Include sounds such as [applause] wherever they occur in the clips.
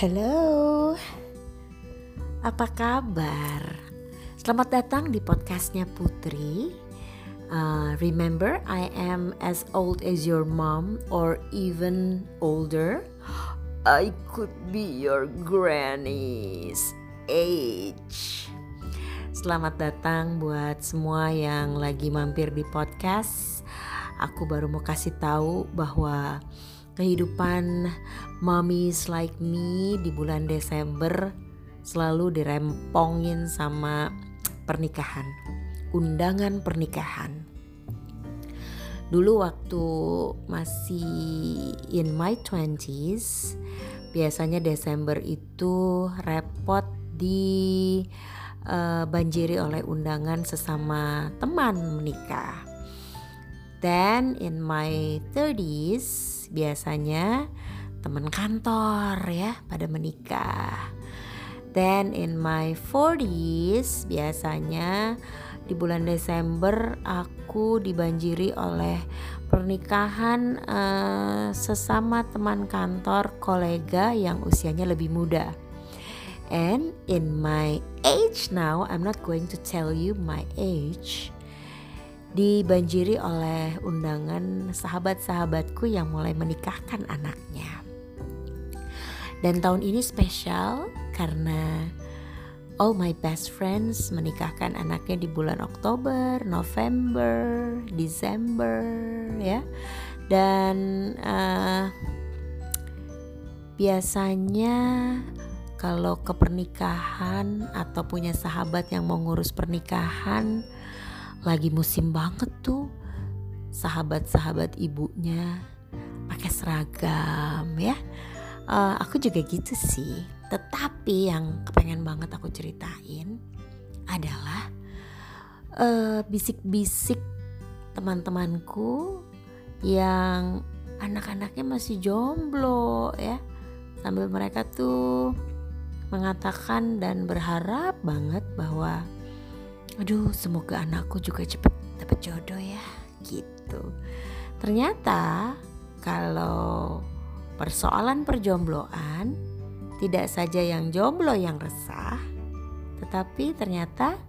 Halo, apa kabar? Selamat datang di podcastnya Putri. Uh, remember, I am as old as your mom, or even older. I could be your granny's age. Selamat datang buat semua yang lagi mampir di podcast. Aku baru mau kasih tahu bahwa kehidupan mommies like me di bulan Desember selalu dirempongin sama pernikahan, undangan pernikahan. Dulu waktu masih in my twenties, biasanya Desember itu repot di uh, banjiri oleh undangan sesama teman menikah. Then in my 30s biasanya teman kantor ya pada menikah. Then in my 40s biasanya di bulan Desember aku dibanjiri oleh pernikahan uh, sesama teman kantor kolega yang usianya lebih muda. And in my age now, I'm not going to tell you my age dibanjiri oleh undangan sahabat-sahabatku yang mulai menikahkan anaknya. Dan tahun ini spesial karena all my best friends menikahkan anaknya di bulan Oktober, November, Desember ya. Dan uh, biasanya kalau ke pernikahan atau punya sahabat yang mau ngurus pernikahan lagi musim banget tuh. Sahabat-sahabat ibunya pakai seragam ya. Uh, aku juga gitu sih. Tetapi yang kepengen banget aku ceritain adalah uh, bisik-bisik teman-temanku yang anak-anaknya masih jomblo ya. Sambil mereka tuh mengatakan dan berharap banget bahwa aduh semoga anakku juga cepet dapet jodoh ya gitu. Ternyata kalau persoalan perjombloan tidak saja yang jomblo yang resah tetapi ternyata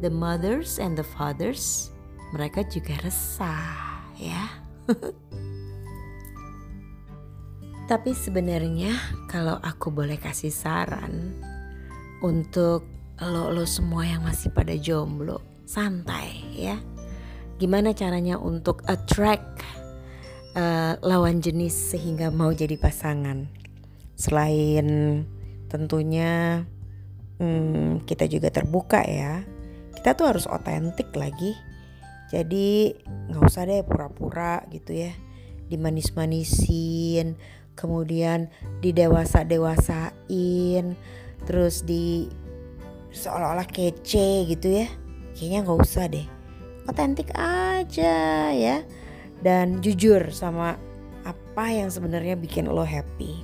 the mothers and the fathers mereka juga resah ya. [laughs] Tapi sebenarnya kalau aku boleh kasih saran untuk lo lo semua yang masih pada jomblo santai ya. Gimana caranya untuk attract uh, lawan jenis sehingga mau jadi pasangan? Selain tentunya hmm, kita juga terbuka ya. Kita tuh harus otentik lagi. Jadi nggak usah deh pura-pura gitu ya. Dimanis-manisin kemudian didewasa-dewasain terus di seolah-olah kece gitu ya. Kayaknya nggak usah deh. Otentik aja ya. Dan jujur sama apa yang sebenarnya bikin lo happy.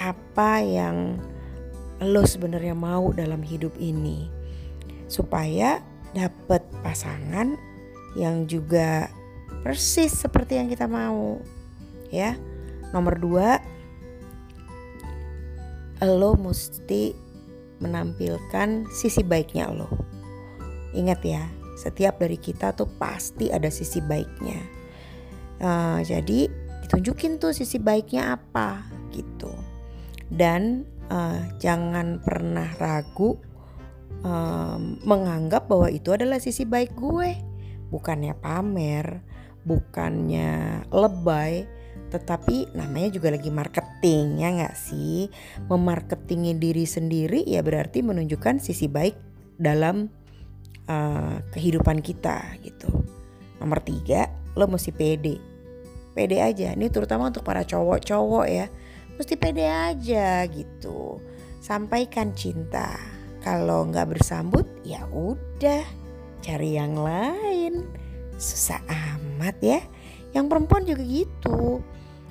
Apa yang lo sebenarnya mau dalam hidup ini. Supaya dapet pasangan yang juga persis seperti yang kita mau ya. Nomor dua lo mesti menampilkan sisi baiknya lo. Ingat ya, setiap dari kita tuh pasti ada sisi baiknya. Uh, jadi ditunjukin tuh sisi baiknya apa gitu. Dan uh, jangan pernah ragu uh, menganggap bahwa itu adalah sisi baik gue. Bukannya pamer, bukannya lebay, tetapi namanya juga lagi marketing ya nggak sih? Memarketingin diri sendiri ya berarti menunjukkan sisi baik dalam uh, kehidupan kita gitu. Nomor tiga lo mesti pede. Pede aja. Ini terutama untuk para cowok-cowok ya. Mesti pede aja gitu. Sampaikan cinta. Kalau nggak bersambut ya udah. Cari yang lain. Susah amat ya yang perempuan juga gitu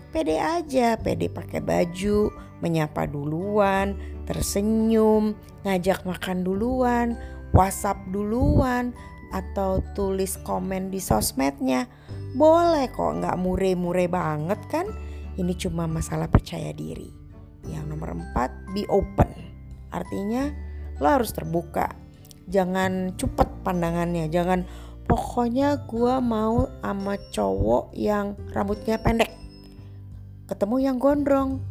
pede aja, pede pakai baju, menyapa duluan, tersenyum, ngajak makan duluan, WhatsApp duluan, atau tulis komen di sosmednya. Boleh kok nggak mure-mure banget kan? Ini cuma masalah percaya diri. Yang nomor empat, be open. Artinya lo harus terbuka. Jangan cepet pandangannya, jangan pokoknya gue mau sama cowok yang rambutnya pendek. Ketemu yang gondrong,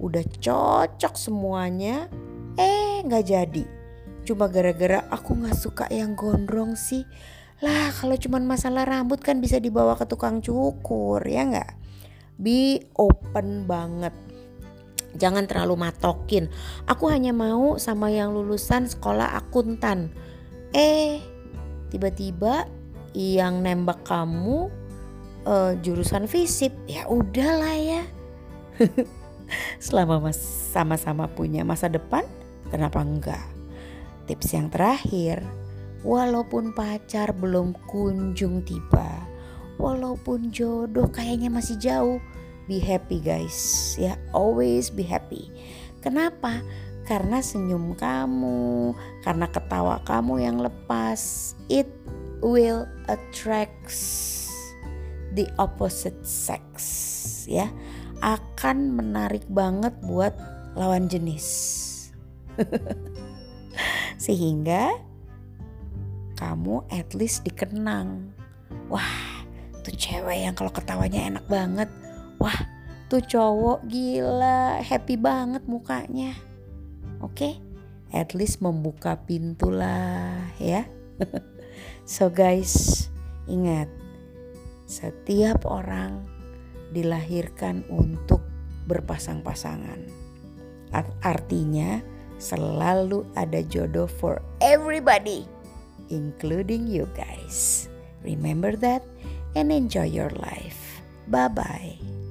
udah cocok semuanya, eh nggak jadi. Cuma gara-gara aku nggak suka yang gondrong sih. Lah kalau cuma masalah rambut kan bisa dibawa ke tukang cukur ya nggak? Be open banget Jangan terlalu matokin. Aku hanya mau sama yang lulusan sekolah akuntan. Eh, tiba-tiba yang nembak kamu uh, jurusan fisip. Ya udahlah ya. [laughs] Selama sama-sama punya masa depan, kenapa enggak? Tips yang terakhir, walaupun pacar belum kunjung tiba, walaupun jodoh kayaknya masih jauh, be happy guys ya always be happy kenapa karena senyum kamu karena ketawa kamu yang lepas it will attracts the opposite sex ya akan menarik banget buat lawan jenis [laughs] sehingga kamu at least dikenang wah tuh cewek yang kalau ketawanya enak banget Wah tuh cowok gila happy banget mukanya. Oke okay? at least membuka pintu lah ya. [laughs] so guys ingat setiap orang dilahirkan untuk berpasang-pasangan. Artinya selalu ada jodoh for everybody, including you guys. Remember that and enjoy your life. Bye bye.